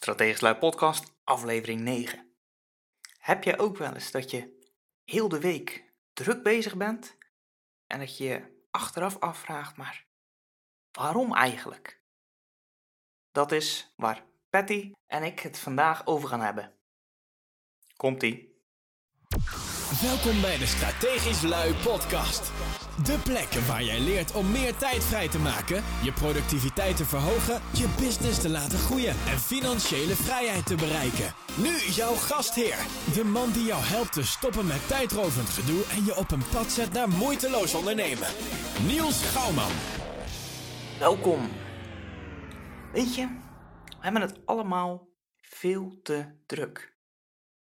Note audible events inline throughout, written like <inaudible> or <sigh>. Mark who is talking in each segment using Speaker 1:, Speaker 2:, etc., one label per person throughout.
Speaker 1: Strategisch Lui Podcast, aflevering 9. Heb jij ook wel eens dat je heel de week druk bezig bent en dat je je achteraf afvraagt, maar waarom eigenlijk? Dat is waar Patty en ik het vandaag over gaan hebben. Komt-ie.
Speaker 2: Welkom bij de Strategisch Lui Podcast. De plek waar jij leert om meer tijd vrij te maken, je productiviteit te verhogen, je business te laten groeien en financiële vrijheid te bereiken. Nu jouw gastheer, de man die jou helpt te stoppen met tijdrovend gedoe en je op een pad zet naar moeiteloos ondernemen. Niels Gouwman.
Speaker 1: Welkom. Weet je, we hebben het allemaal veel te druk.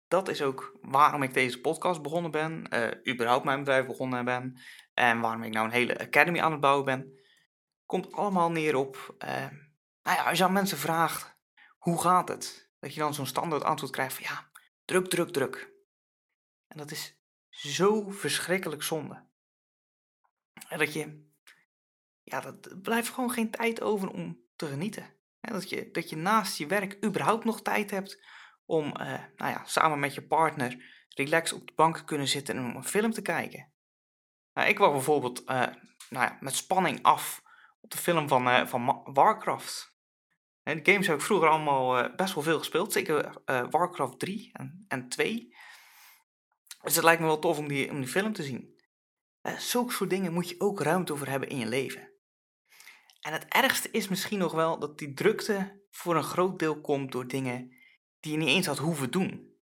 Speaker 1: Dat is ook waarom ik deze podcast begonnen ben, eh, überhaupt mijn bedrijf begonnen ben en waarom ik nou een hele academy aan het bouwen ben. Komt allemaal neer op, eh, nou ja, als je aan mensen vraagt, hoe gaat het? Dat je dan zo'n standaard antwoord krijgt van ja, druk, druk, druk. En dat is zo verschrikkelijk zonde. En dat je, ja, dat blijft gewoon geen tijd over om te genieten. En dat, je, dat je naast je werk überhaupt nog tijd hebt om eh, nou ja, samen met je partner relaxed op de bank te kunnen zitten en om een film te kijken. Nou, ik was bijvoorbeeld eh, nou ja, met spanning af op de film van, uh, van Warcraft. En games heb ik vroeger allemaal best wel veel gespeeld, zeker Warcraft 3 en, en 2. Dus het lijkt me wel tof om die, om die film te zien. zulke soort dingen moet je ook ruimte over hebben in je leven. En het ergste is misschien nog wel dat die drukte voor een groot deel komt door dingen die je niet eens had hoeven doen.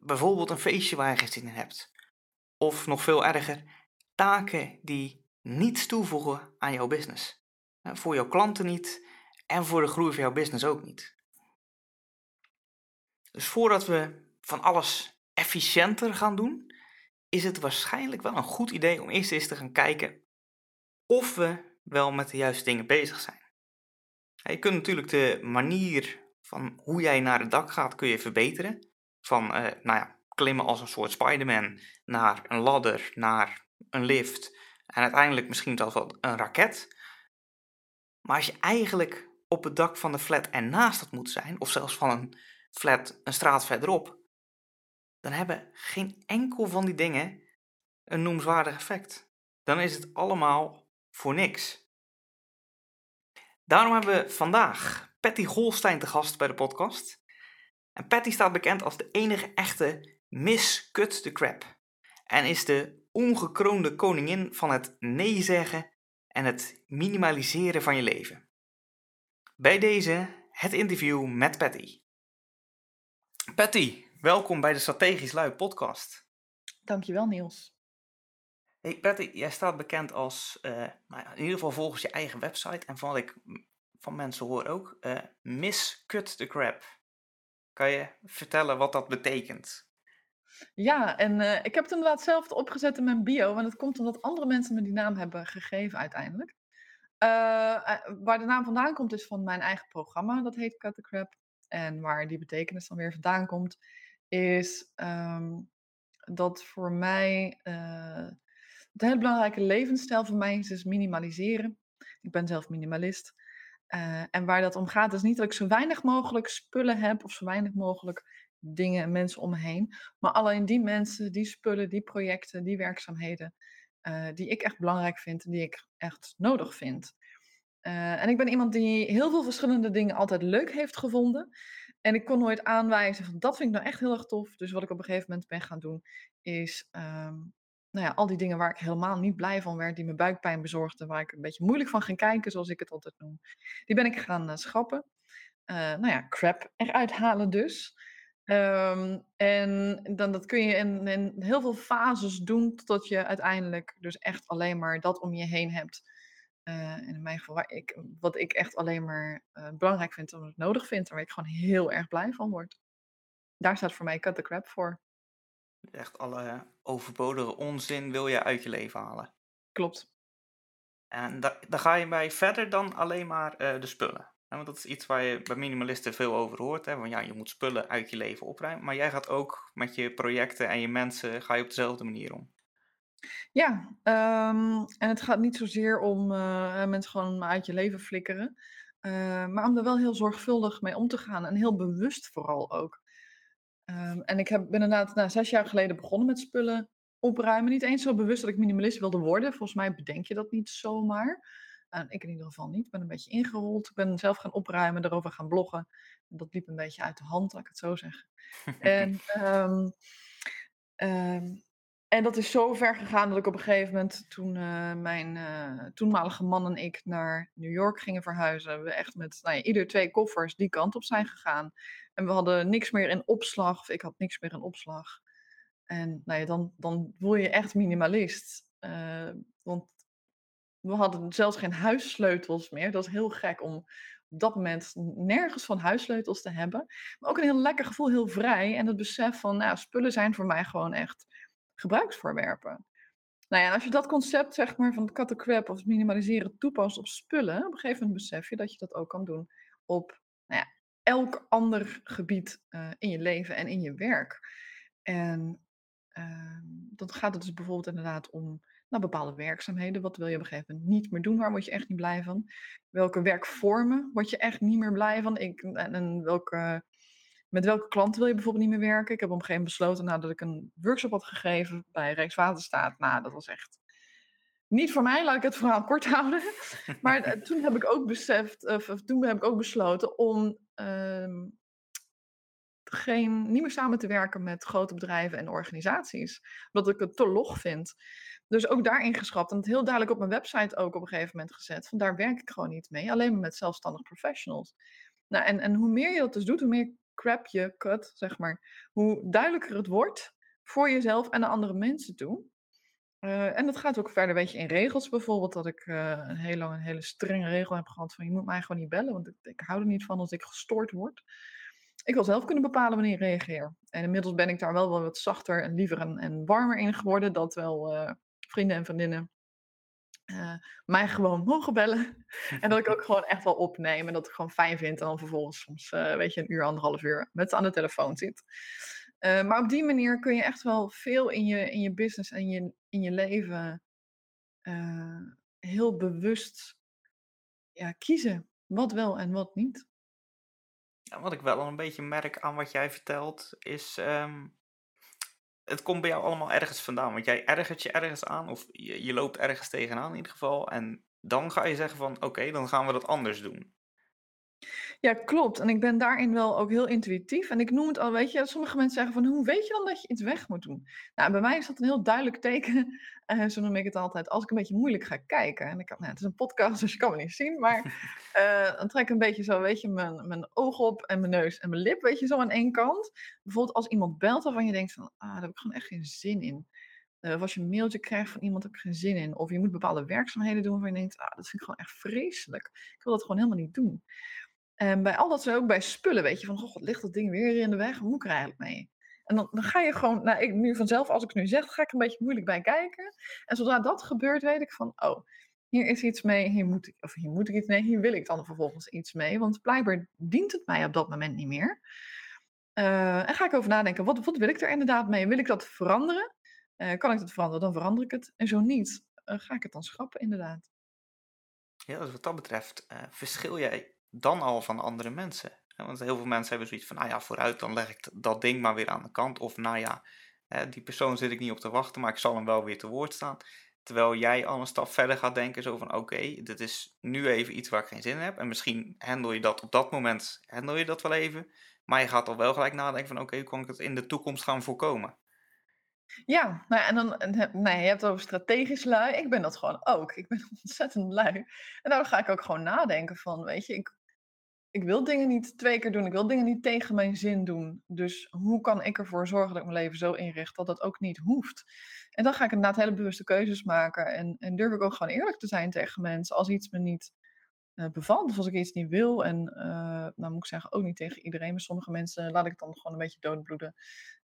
Speaker 1: Bijvoorbeeld een feestje waar je geen zin in hebt. Of nog veel erger, taken die niets toevoegen aan jouw business. Uh, voor jouw klanten niet en voor de groei van jouw business ook niet. Dus voordat we van alles efficiënter gaan doen, is het waarschijnlijk wel een goed idee om eerst eens te gaan kijken of we wel met de juiste dingen bezig zijn. Je kunt natuurlijk de manier van hoe jij naar het dak gaat, kun je verbeteren. Van, uh, nou ja, klimmen als een soort Spider-Man naar een ladder, naar een lift en uiteindelijk misschien zelfs wel een raket. Maar als je eigenlijk op het dak van de flat ernaast dat moet zijn, of zelfs van een flat een straat verderop, dan hebben geen enkel van die dingen een noemenswaardig effect. Dan is het allemaal voor niks. Daarom hebben we vandaag Patty Holstein te gast bij de podcast. En Patty staat bekend als de enige echte Miss Cut the Crap. En is de ongekroonde koningin van het nee zeggen en het minimaliseren van je leven. Bij deze het interview met Patty. Patty, welkom bij de Strategisch Lui podcast.
Speaker 3: Dankjewel Niels.
Speaker 1: Hey Patty, jij staat bekend als, uh, in ieder geval volgens je eigen website en van wat ik van mensen hoor ook, uh, Miss Cut the Crap. Kan je vertellen wat dat betekent?
Speaker 3: Ja, en uh, ik heb het inderdaad zelf opgezet in mijn bio, want het komt omdat andere mensen me die naam hebben gegeven uiteindelijk. Uh, waar de naam vandaan komt is van mijn eigen programma, dat heet Cut the Crap. En waar die betekenis dan weer vandaan komt, is um, dat voor mij het hele belangrijke levensstijl voor mij is, is minimaliseren. Ik ben zelf minimalist. En waar dat om gaat, is niet dat ik zo weinig mogelijk spullen heb of zo weinig mogelijk dingen en mensen om me heen. Maar alleen die mensen, die spullen, die projecten, die werkzaamheden, uh, die ik echt belangrijk vind en die ik echt nodig vind. Uh, en ik ben iemand die heel veel verschillende dingen altijd leuk heeft gevonden. En ik kon nooit aanwijzen van dat vind ik nou echt heel erg tof. Dus wat ik op een gegeven moment ben gaan doen, is um, nou ja, al die dingen waar ik helemaal niet blij van werd, die me buikpijn bezorgden, waar ik een beetje moeilijk van ging kijken, zoals ik het altijd noem, die ben ik gaan uh, schrappen. Nou ja, crap eruit halen dus. Um, en dan, dat kun je in, in, heel veel fases doen, totdat je uiteindelijk dus echt alleen maar dat om je heen hebt. Uh, en in mijn geval, waar ik, wat ik echt alleen maar belangrijk vind en wat ik nodig vind, en waar ik gewoon heel erg blij van word. Daar staat voor mij cut the crap voor.
Speaker 1: Echt alle overbodige onzin wil je uit je leven halen.
Speaker 3: Klopt.
Speaker 1: En da daar ga je bij verder dan alleen maar uh, de spullen. Want dat is iets waar je bij minimalisten veel over hoort. Hè? Want ja, je moet spullen uit je leven opruimen. Maar jij gaat ook met je projecten en je mensen ga je op dezelfde manier om.
Speaker 3: Ja, um, en het gaat niet zozeer om uh, mensen gewoon uit je leven flikkeren. Eh, maar om er wel heel zorgvuldig mee om te gaan en heel bewust vooral ook. Ehm, en ik heb, ben inderdaad nou, zes jaar geleden begonnen met spullen opruimen. Niet eens zo bewust dat ik minimalist wilde worden. Volgens mij bedenk je dat niet zomaar. Ik in ieder geval niet. Ik ben een beetje ingerold. Ik ben zelf gaan opruimen, daarover gaan bloggen. En dat liep een beetje uit de hand, laat ik het zo zeggen. en, um, <laughs> um, en dat is zo ver gegaan dat ik op een gegeven moment, toen uh, mijn uh, toenmalige man en ik naar New York gingen verhuizen, we echt met nou ja, ieder twee koffers die kant op zijn gegaan. En we hadden niks meer in opslag, of ik had niks meer in opslag. En nou ja, dan, dan voel je echt minimalist. Uh, want we hadden zelfs geen huissleutels meer. Dat was heel gek om op dat moment nergens van huissleutels te hebben. Maar ook een heel lekker gevoel, heel vrij. En het besef van, nou, spullen zijn voor mij gewoon echt gebruiksvoorwerpen. Nou ja, en als je dat concept zeg maar, van het crap of minimaliseren toepast op spullen, op een gegeven moment besef je dat je dat ook kan doen op nou ja, elk ander gebied uh, in je leven en in je werk. En uh, dan gaat het dus bijvoorbeeld inderdaad om nou, bepaalde werkzaamheden. Wat wil je op een gegeven moment niet meer doen? Waar word je echt niet blij van? Welke werkvormen word je echt niet meer blij van? Ik, en, welke met welke klanten wil je bijvoorbeeld niet meer werken? Ik heb op een gegeven moment besloten nadat ik een workshop had gegeven bij Rijkswaterstaat. Nou, dat was echt niet voor mij, laat ik het verhaal <laughs> kort houden. Maar eh, toen heb ik ook beseft, of, toen heb ik ook besloten om uh, geen, niet meer samen te werken met grote bedrijven en organisaties. Omdat ik het te log vind. Dus ook daarin geschrapt en het heel duidelijk op mijn website ook op een gegeven moment gezet. Van daar werk ik gewoon niet mee, alleen maar met zelfstandig professionals. Nou, en, en hoe meer je dat dus doet, hoe meer crap je cut, zeg maar, hoe duidelijker het wordt voor jezelf en de andere mensen toe. Uh, en dat gaat ook verder, weet je, in regels bijvoorbeeld, dat ik uh, een heel lang een hele strenge regel heb gehad van je moet mij gewoon niet bellen, want ik, ik hou er niet van als ik gestoord word. Ik wil zelf kunnen bepalen wanneer ik reageer. En inmiddels ben ik daar wel, wat zachter en liever en, en warmer in geworden, dat wel uh, vrienden en vriendinnen uh, mij gewoon <laughs> mogen bellen. en dat ik ook gewoon echt wel opneem. En dat ik gewoon fijn vind. En dan vervolgens soms, uh, weet je, een uur, anderhalf uur met ze aan de telefoon zit. Maar op die manier kun je echt wel veel in je, in je business en je, in je leven heel bewust ja, kiezen. Wat wel en wat niet.
Speaker 1: Ja, wat ik wel een beetje merk aan wat jij vertelt, is um, het komt bij jou allemaal ergens vandaan. Want jij ergert je ergens aan, of je, je loopt ergens tegenaan in ieder geval. En dan ga je zeggen van, oké, dan gaan we dat anders doen.
Speaker 3: Ja, klopt. En ik ben daarin wel ook heel intuïtief. En ik noem het al, weet je, sommige mensen zeggen van, hoe weet je dan dat je iets weg moet doen? Nou, bij mij is dat een heel duidelijk teken, uh, <laughs> zo noem ik het altijd, als ik een beetje moeilijk ga kijken. En ik nou, het is een podcast, <laughs> dus je kan me niet zien, maar uh, <laughs> dan trek ik een beetje zo, weet je, mijn, mijn oog op en mijn neus en mijn lip, weet je, zo aan één kant. Bijvoorbeeld als iemand belt waarvan je denkt van, ah, daar heb ik gewoon echt geen zin in. Uh, of als je een mailtje krijgt van iemand, heb ik geen zin in. Of je moet bepaalde werkzaamheden doen waarvan je denkt, ah, dat vind ik gewoon echt vreselijk. Ik wil dat gewoon helemaal niet doen. En bij al dat zo ook bij spullen, weet je, van goh, wat ligt dat ding weer in de weg, hoe moet ik er eigenlijk mee? En dan, dan ga je gewoon, nou, ik nu vanzelf, als ik het nu zeg, ga ik een beetje moeilijk bij kijken. En zodra dat gebeurt, weet ik van, oh, hier is iets mee, hier moet ik, of hier moet ik iets mee, hier wil ik dan vervolgens iets mee. Want blijkbaar dient het mij op dat moment niet meer. Uh, en ga ik over nadenken, wat, wat wil ik er inderdaad mee? Wil ik dat veranderen? Uh, kan ik dat veranderen, dan verander ik het. En zo niet, uh, ga ik het dan schrappen, inderdaad.
Speaker 1: Ja, dus wat dat betreft verschil jij dan al van andere mensen. Want heel veel mensen hebben zoiets van, nou ja, vooruit, dan leg ik dat ding maar weer aan de kant. Of nou ja, die persoon zit ik niet op te wachten, maar ik zal hem wel weer te woord staan. Terwijl jij al een stap verder gaat denken, zo van, oké, dit is nu even iets waar ik geen zin in heb. En misschien handel je dat op dat moment, handel je dat wel even. Maar je gaat al wel gelijk nadenken van, oké, hoe kan ik het in de toekomst gaan voorkomen?
Speaker 3: Ja, nou en dan, nee, je hebt het over strategisch lui. Ik ben dat gewoon ook. Ik ben <laughs> ontzettend lui. En daardoor ga ik ook gewoon nadenken van, weet je, ik, ik wil dingen niet twee keer doen. Ik wil dingen niet tegen mijn zin doen. Dus hoe kan ik ervoor zorgen dat ik mijn leven zo inricht dat dat ook niet hoeft? En dan ga ik inderdaad hele bewuste keuzes maken. En, en durf ik ook gewoon eerlijk te zijn tegen mensen als iets me niet uh, bevalt. Of als ik iets niet wil. En uh, nou moet ik zeggen, ook niet tegen iedereen. Maar sommige mensen laat ik dan gewoon een beetje doodbloeden.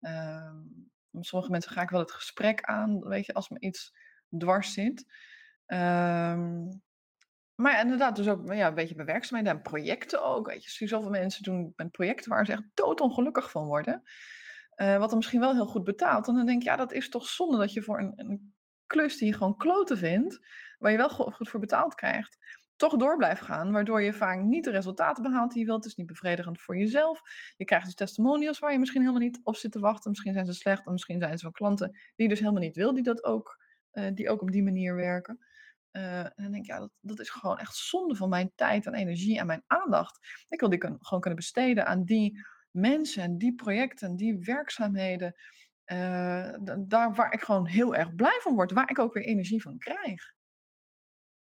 Speaker 3: Uh, sommige mensen ga ik wel het gesprek aan, weet je, als me iets dwars zit. Ehm maar inderdaad, dus ook ja, een beetje bij werkzaamheden en projecten ook. Weet je, zoveel mensen doen met projecten waar ze echt doodongelukkig van worden. Uh, wat dan misschien wel heel goed betaalt. En dan denk je, ja, dat is toch zonde dat je voor een, een klus die je gewoon kloten vindt, waar je wel goed voor betaald krijgt, toch door blijft gaan, waardoor je vaak niet de resultaten behaalt die je wilt. Het is niet bevredigend voor jezelf. Je krijgt dus testimonials waar je misschien helemaal niet op zit te wachten. Misschien zijn ze slecht, of misschien zijn ze van klanten die dus helemaal niet wil, die, dat ook, eh, die ook op die manier werken. Uh, en dan denk ik, ja, dat, is gewoon echt zonde van mijn tijd en energie en mijn aandacht. Ik wil die gewoon kunnen besteden aan die mensen, die projecten, die werkzaamheden. Uh, daar waar ik gewoon heel erg blij van word, waar ik ook weer energie van krijg.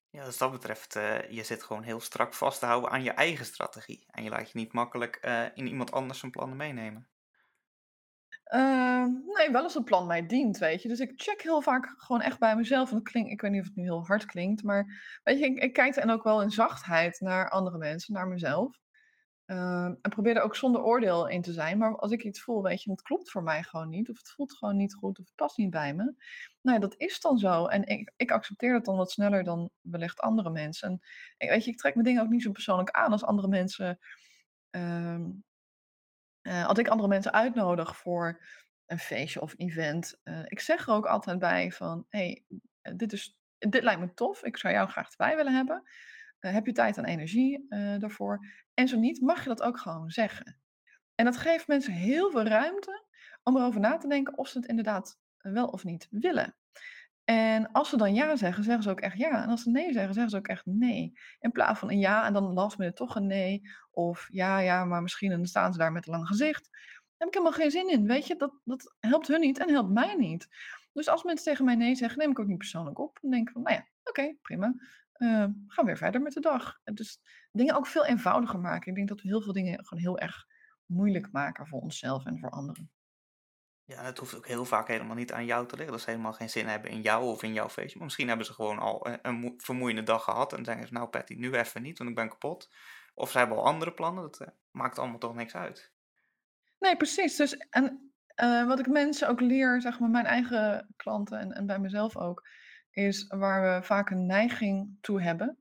Speaker 1: Ja, dus dat betreft, uh, je zit gewoon heel strak vast te houden aan je eigen strategie. En je laat je niet makkelijk in iemand anders zijn plannen meenemen.
Speaker 3: Uh, nee, wel als het plan mij dient, weet je. Dus ik check heel vaak gewoon echt bij mezelf. En dat klinkt, ik weet niet of het nu heel hard klinkt, maar weet je, ik, kijk en ook wel in zachtheid naar andere mensen, naar mezelf. Uh, en probeer er ook zonder oordeel in te zijn. Maar als ik iets voel, weet je, het klopt voor mij gewoon niet. Of het voelt gewoon niet goed, of het past niet bij me. Nou ja, dat is dan zo. En ik, ik accepteer dat dan wat sneller dan wellicht andere mensen. En weet je, ik trek mijn dingen ook niet zo persoonlijk aan als andere mensen uh, uh, als ik andere mensen uitnodig voor een feestje of event, uh, ik zeg er ook altijd bij van, hey, eh, dit, dit lijkt me tof, ik zou jou graag erbij willen hebben. heb je tijd en energie daarvoor? En zo niet, mag je dat ook gewoon zeggen. En dat geeft mensen heel veel ruimte om erover na te denken of ze het inderdaad wel of niet willen. En als ze dan ja zeggen, zeggen ze ook echt ja. En als ze nee zeggen, zeggen ze ook echt nee. In plaats van een ja en dan last minute toch een nee. Of ja, ja, maar misschien dan staan ze daar met een lang gezicht. Daar heb ik helemaal geen zin in. Weet je, dat, dat helpt hun niet en helpt mij niet. Dus als mensen tegen mij nee zeggen, neem ik ook niet persoonlijk op. Dan denk ik van, nou ja, oké, prima. Uh, gaan weer verder met de dag. Dus dingen ook veel eenvoudiger maken. Ik denk dat we heel veel dingen gewoon heel erg moeilijk maken voor onszelf en voor anderen.
Speaker 1: Ja, het hoeft ook heel vaak helemaal niet aan jou te liggen. Dat ze helemaal geen zin hebben in jou of in jouw feestje. Maar misschien hebben ze gewoon al een, een vermoeiende dag gehad. En zeggen ze, nou Patty, nu even niet, want ik ben kapot. Of ze hebben al andere plannen. Dat uh, maakt allemaal toch niks uit.
Speaker 3: Nee, precies. Dus, en uh, wat ik mensen ook leer, zeg maar mijn eigen klanten en, en bij mezelf ook, is waar we vaak een neiging toe hebben,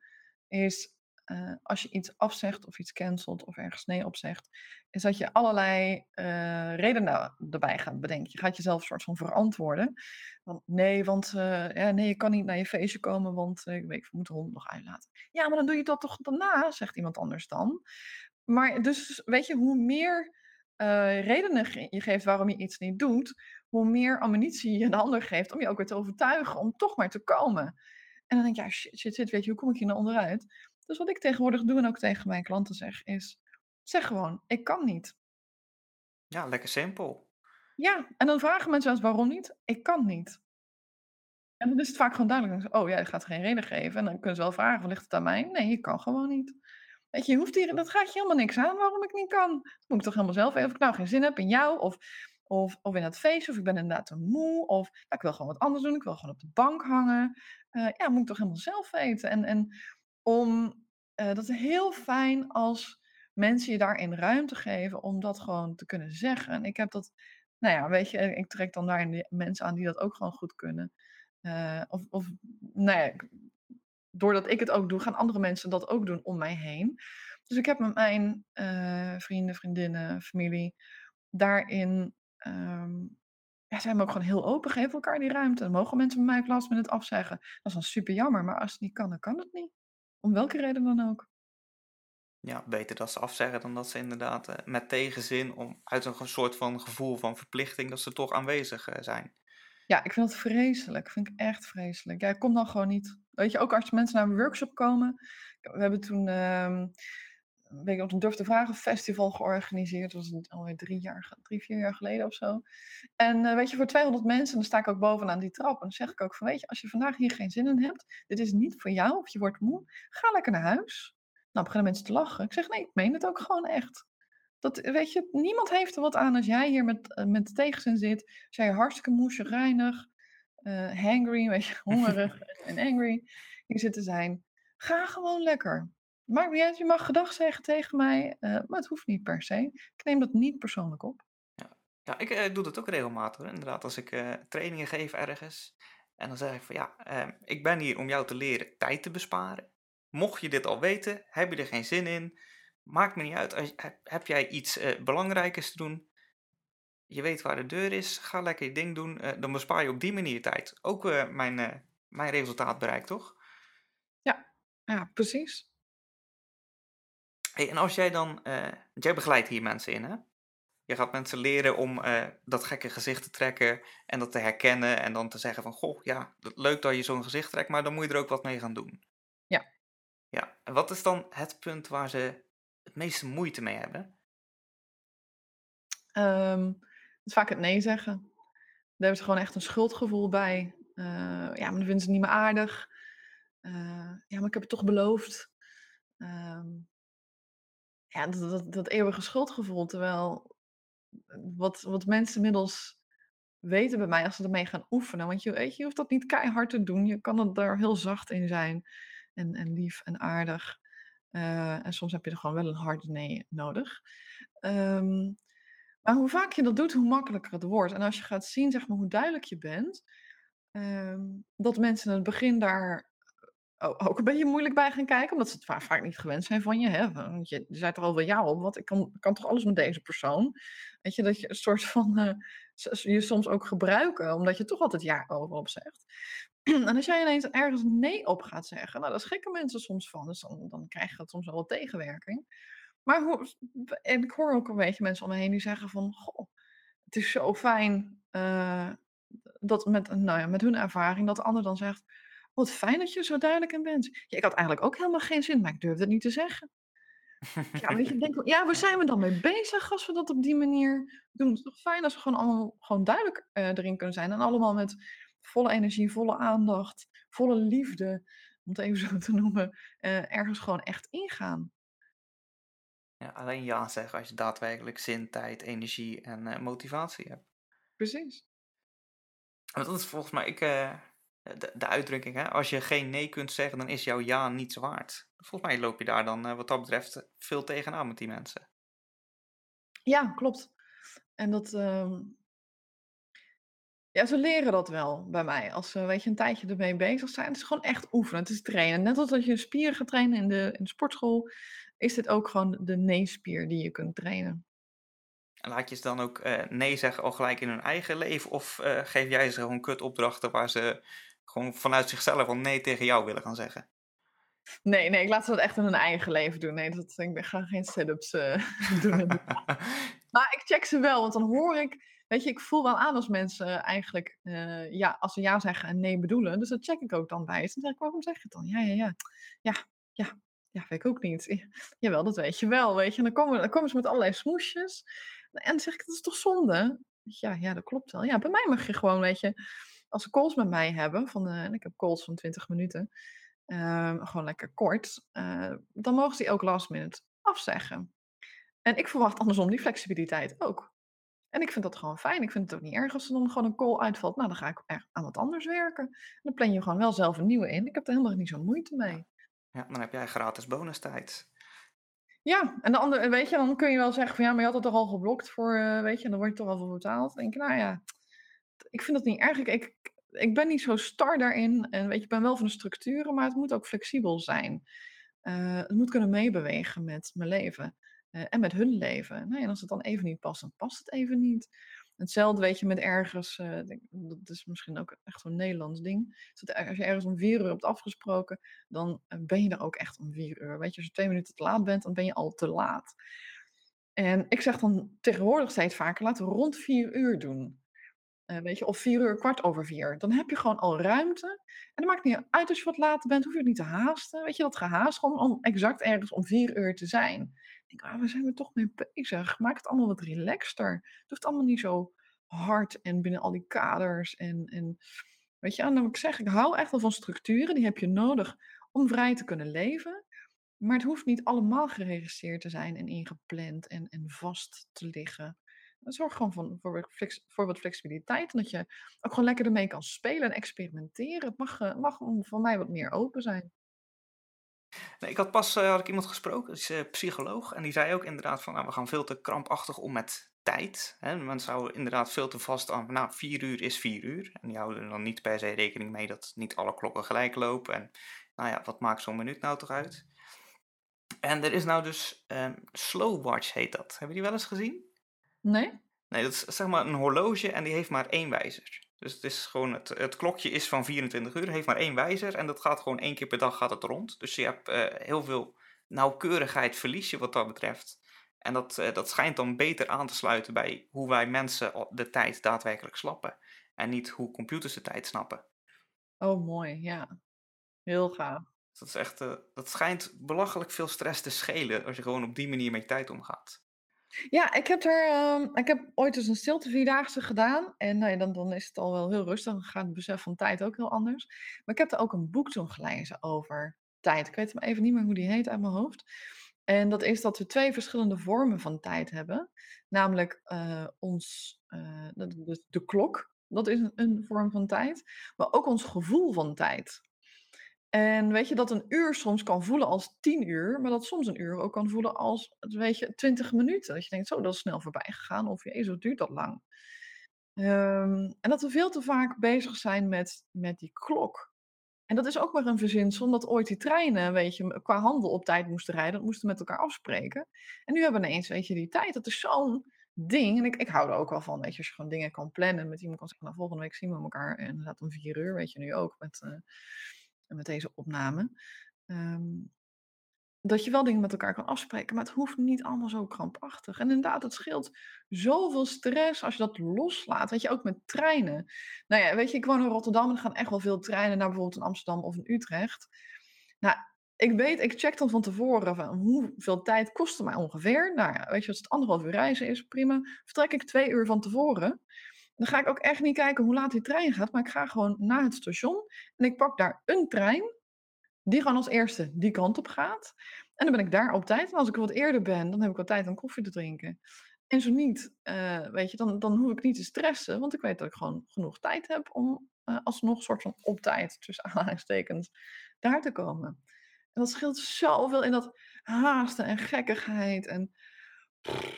Speaker 3: is uh, als je iets afzegt of iets cancelt of ergens nee op zegt, is dat je allerlei uh, redenen erbij gaat bedenken. Je gaat jezelf een soort van verantwoorden. Nee, want uh, ja, nee, je kan niet naar je feestje komen, want ik weet, de hond nog uitlaten. Ja, maar dan doe je dat toch daarna, zegt iemand anders dan. Maar dus weet je, hoe meer redenen je geeft waarom je iets niet doet, hoe meer ammunitie je een ander geeft om je ook weer te overtuigen om toch maar te komen. En dan denk je, ja, shit, shit, shit, weet je, hoe kom ik hier nou onderuit? Dus wat ik tegenwoordig doe en ook tegen mijn klanten zeg, is zeg gewoon, ik kan niet.
Speaker 1: Ja, lekker simpel.
Speaker 3: Ja, en dan vragen mensen wel eens waarom niet? Ik kan niet. En dan is het vaak gewoon duidelijk. Oh ja, je gaat geen reden geven. En dan kunnen ze wel vragen, ligt het aan mij? Nee, ik kan gewoon niet. Weet je, je hoeft hier, dat gaat je helemaal niks aan waarom ik niet kan. Dat moet ik toch helemaal zelf weten of ik nou geen zin heb in jou of, of, of in het feest. Of ik ben inderdaad te moe. Of nou, ik wil gewoon wat anders doen. Ik wil gewoon op de bank hangen. Uh, ja, moet ik toch helemaal zelf weten. En, en om, uh, dat heel fijn als mensen je daarin ruimte geven om dat gewoon te kunnen zeggen. En ik heb dat, nou ja, weet je, ik trek dan daarin mensen aan die dat ook gewoon goed kunnen. Uh, of, of, nou ja, doordat ik het ook doe, gaan andere mensen dat ook doen om mij heen. Dus ik heb met mijn vrienden, vriendinnen, familie daarin. Um, ja, zijn we ook gewoon heel open, geven elkaar die ruimte. Mogen mensen bij mij op met het afzeggen. Dat is dan super jammer, maar als het niet kan, dan kan het niet. Om welke reden dan ook.
Speaker 1: Ja, beter dat ze afzeggen dan dat ze inderdaad uh, met tegenzin, om, uit een soort van gevoel van verplichting, dat ze toch aanwezig uh, zijn.
Speaker 3: Ja, ik vind dat vreselijk. vind ik echt vreselijk. Ja, kom dan gewoon niet. Weet je, ook als mensen naar een workshop komen. We hebben toen, uh, weet ik, een Durf te Vragen festival georganiseerd. Dat was alweer drie, jaar, drie, vier jaar geleden of zo. En uh, weet je, voor 200 mensen, dan sta ik ook bovenaan die trap. En dan zeg ik ook van, weet je, als je vandaag hier geen zin in hebt, dit is niet voor jou of je wordt moe, ga lekker naar huis. Nou, beginnen mensen te lachen. Ik zeg, nee, ik meen het ook gewoon echt. Dat, weet je, niemand heeft er wat aan als jij hier met, uh, met tegenzin zit. Als jij hartstikke moe, reinig, uh, hangry, weet je, hongerig <laughs> en angry hier zit te zijn. Ga gewoon lekker. Maakt niet uit, je mag gedag zeggen tegen mij, uh, maar het hoeft niet per se. Ik neem dat niet persoonlijk op.
Speaker 1: Ja, ja ik uh, doe dat ook regelmatig. Inderdaad, als ik uh, trainingen geef ergens. En dan zeg ik van ja, ehm, ik ben hier om jou te leren tijd te besparen. Mocht je dit al weten, heb je er geen zin in. Maakt me niet uit. Als, heb jij iets belangrijkers te doen? Je weet waar de deur is. Ga lekker je ding doen. dan bespaar je op die manier tijd. Ook mijn, mijn resultaat bereikt, toch?
Speaker 3: Ja, precies.
Speaker 1: Hey, en als jij dan, eh, jij begeleidt hier mensen in, hè? Je gaat mensen leren om eh, dat gekke gezicht te trekken en dat te herkennen en dan te zeggen van, goh, ja, leuk dat je zo'n gezicht trekt, maar dan moet je er ook wat mee gaan doen.
Speaker 3: Ja.
Speaker 1: Ja, en wat is dan het punt waar ze het meeste moeite mee hebben?
Speaker 3: Ehm, het is vaak het nee zeggen. Daar hebben ze gewoon echt een schuldgevoel bij. Eh, ja, maar dan vinden ze het niet meer aardig. Ja, maar ik heb het toch beloofd. Ehm, ja, dat, dat, dat eeuwige schuldgevoel. Terwijl wat, wat mensen inmiddels weten bij mij als ze ermee gaan oefenen. Want je, weet, je hoeft dat niet keihard te doen. Je kan er daar heel zacht in zijn. En, en lief en aardig. Eh, en soms heb je er gewoon wel een harde nee nodig. Ehm, maar hoe vaak je dat doet, hoe makkelijker het wordt. En als je gaat zien, zeg maar, hoe duidelijk je bent, ehm, dat mensen in het begin daar ook een beetje moeilijk bij gaan kijken, omdat ze het va- vaak niet gewend zijn van je. Hè? Want je, zei er al wel ja op, want ik kan, kan toch alles met deze persoon. Weet je, dat je een soort van eh, je soms ook gebruiken, omdat je toch altijd ja overop zegt. <clears throat> En als jij ineens ergens nee op gaat zeggen, nou, daar schrikken mensen soms van. Dus dan, dan krijg je dat soms wel wat tegenwerking. Maar hoe, en ik hoor ook een beetje mensen om me heen die zeggen van, goh, het is zo fijn eh, dat met, nou ja, met hun ervaring dat de ander dan zegt, wat fijn dat je zo duidelijk in bent. Ja, ik had eigenlijk ook helemaal geen zin, maar ik durfde het niet te zeggen. Ja, weet je, denk, ja, waar zijn we dan mee bezig als we dat op die manier doen? Het is toch fijn als we gewoon allemaal gewoon duidelijk eh, erin kunnen zijn. En allemaal met volle energie, volle aandacht, volle liefde, om het even <laughs> zo te noemen, eh, ergens gewoon echt ingaan.
Speaker 1: Ja, alleen ja zeggen als je daadwerkelijk zin, tijd, energie en eh, motivatie hebt.
Speaker 3: Precies.
Speaker 1: Want dat is volgens mij ik, de, de uitdrukking, hè? als je geen nee kunt zeggen, dan is jouw ja niets waard. Volgens mij loop je daar dan eh, wat dat betreft veel tegenaan met die mensen.
Speaker 3: Ja, klopt. En dat, ehm, ja, ze leren dat wel bij mij. Als ze, weet je, een tijdje ermee bezig zijn. Het is gewoon echt oefenen. Het is trainen. Net als dat je een spier gaat trainen in de, in de sportschool, is dit ook gewoon de nee-spier die je kunt trainen.
Speaker 1: En laat je ze dan ook eh, nee zeggen al gelijk in hun eigen leven? Of eh, geef jij ze gewoon kutopdrachten waar ze gewoon vanuit zichzelf al nee tegen jou willen gaan zeggen?
Speaker 3: Nee, nee, ik laat ze dat echt in hun eigen leven doen. Nee, dat, ik ga geen sit-ups eh, <laughs> doen. <laughs> Maar ik check ze wel, want dan hoor ik, weet je, ik voel wel aan als mensen eigenlijk, eh, ja, als ze ja zeggen en nee bedoelen. Dus dat check ik ook dan bij ze. Dan zeg ik, waarom zeg je het dan? Ja, ja, ja. Ja, ja. Ja, weet ik ook niet. Ja, Jawel, dat weet je wel, weet je. En dan komen, dan komen ze met allerlei smoesjes. En dan zeg ik, dat is toch zonde? Ja, ja, dat klopt wel. Ja, bij mij mag je gewoon, weet je, als ze calls met mij hebben, van, eh, en ik heb calls van 20 minuten, ehm, gewoon lekker kort, eh, dan mogen ze die ook last minute afzeggen. En ik verwacht andersom die flexibiliteit ook. En ik vind dat gewoon fijn. Ik vind het ook niet erg als er dan gewoon een call uitvalt. Nou, dan ga ik er aan wat anders werken. En dan plan je gewoon wel zelf een nieuwe in. Ik heb er helemaal niet zo'n moeite mee.
Speaker 1: Ja, dan heb jij gratis bonustijd.
Speaker 3: Ja, en de andere, weet je, dan kun je wel zeggen van ja, maar je had het toch al geblokt voor, eh, weet je, en dan word je toch al voor betaald. Dan denk ik, nou ja, ik vind dat niet erg. Ik, ik, ik ben niet zo star daarin. En weet je, ik ben wel van de structuren, maar het moet ook flexibel zijn. Eh, het moet kunnen meebewegen met mijn leven eh, en met hun leven. Nou en als het dan even niet past, dan past het even niet. Hetzelfde weet je met ergens, eh, dat is misschien ook echt zo'n Nederlands ding. Als je ergens om vier uur hebt afgesproken, dan ben je er ook echt om vier uur. Weet je, als je twee minuten te laat bent, dan ben je al te laat. En ik zeg dan tegenwoordig steeds vaker, laten we rond vier uur doen. Eh, weet je, of vier uur, kwart over vier. Dan heb je gewoon al ruimte. En dan maakt niet uit als je wat later bent, hoef je het niet te haasten. Weet je, dat gehaast gewoon om exact ergens om vier uur te zijn. Ik ah, waar zijn we toch mee bezig? Maak het allemaal wat relaxter. Het hoeft allemaal niet zo hard en binnen al die kaders. En, en weet je, en dan moet ik zeggen, ik hou echt wel van structuren. Die heb je nodig om vrij te kunnen leven. Maar het hoeft niet allemaal geregisseerd te zijn en ingepland en, en vast te liggen. Zorg gewoon van, voor, voor wat flexibiliteit. En dat je ook gewoon lekker ermee kan spelen en experimenteren. Het mag, mag voor mij wat meer open zijn.
Speaker 1: Nee, ik had pas eh, had ik iemand gesproken, dat is eh, psycholoog. En die zei ook inderdaad van, nou, we gaan veel te krampachtig om met tijd. Hè? Mensen houden inderdaad veel te vast aan, nou, vier uur is vier uur. En die houden er dan niet per se rekening mee dat niet alle klokken gelijk lopen. En nou ja, wat maakt zo'n minuut nou toch uit? En er is nou dus, ehm Slow Watch heet dat. Hebben die wel eens gezien?
Speaker 3: Nee?
Speaker 1: Nee, dat is zeg maar een horloge en die heeft maar één wijzer. Dus het is gewoon, het, het klokje is van 24 uur, heeft maar één wijzer en dat gaat gewoon één keer per dag gaat het rond. Dus je hebt eh, heel veel nauwkeurigheid verlies je wat dat betreft. En dat, eh, dat schijnt dan beter aan te sluiten bij hoe wij mensen de tijd daadwerkelijk slappen. En niet hoe computers de tijd snappen.
Speaker 3: Oh, mooi, ja. Heel gaaf.
Speaker 1: Dat, is echt, eh, dat schijnt belachelijk veel stress te schelen als je gewoon op die manier met je tijd omgaat.
Speaker 3: Ja, ik heb, er, ehm, ik heb ooit eens een stilte vierdaagse gedaan. En nou ja, dan, dan is het al wel heel rustig. Dan gaat het besef van tijd ook heel anders. Maar ik heb er ook een boek toen gelezen over tijd. Ik weet hem even niet meer hoe die heet uit mijn hoofd. En dat is dat we twee verschillende vormen van tijd hebben. Namelijk eh, ons, eh, de, de, klok, dat is een, een vorm van tijd. Maar ook ons gevoel van tijd. En weet je dat een uur soms kan voelen als tien uur, maar dat soms een uur ook kan voelen als, weet je, twintig minuten. Dat je denkt, zo, dat is snel voorbij gegaan. Of, jezus, wat duurt dat lang? Ehm, en dat we veel te vaak bezig zijn met, met die klok. En dat is ook maar een verzinsel, omdat ooit die treinen, weet je, qua handel op tijd moesten rijden. Dat moesten met elkaar afspreken. En nu hebben we ineens, weet je, die tijd. Dat is zo'n ding. En ik, ik hou er ook wel van, weet je, als gewoon dingen kan plannen. Met iemand kan zeggen, nou, volgende week zien we elkaar. En inderdaad om vier uur, weet je, nu ook. Met... Uh, met deze opname. Ehm, dat je wel dingen met elkaar kan afspreken, maar het hoeft niet allemaal zo krampachtig. En inderdaad, het scheelt zoveel stress als je dat loslaat. Weet je, ook met treinen. Nou ja, weet je, ik woon in Rotterdam en er gaan echt wel veel treinen naar bijvoorbeeld in Amsterdam of in Utrecht. Nou, ik weet, ik check dan van tevoren hoeveel tijd kost het mij ongeveer. Nou ja, weet je, als het anderhalf uur reizen is, prima. Vertrek ik twee uur van tevoren. Dan ga ik ook echt niet kijken hoe laat die trein gaat, maar ik ga gewoon naar het station en ik pak daar een trein die gewoon als eerste die kant op gaat. En dan ben ik daar op tijd. En als ik wat eerder ben, dan heb ik wat tijd om koffie te drinken. En zo niet, uh, weet je, dan, dan hoef ik niet te stressen, want ik weet dat ik gewoon genoeg tijd heb om uh, alsnog soort van op tijd, tussen <laughs> aanhalingstekens, daar te komen. En dat scheelt zoveel in dat haasten en gekkigheid en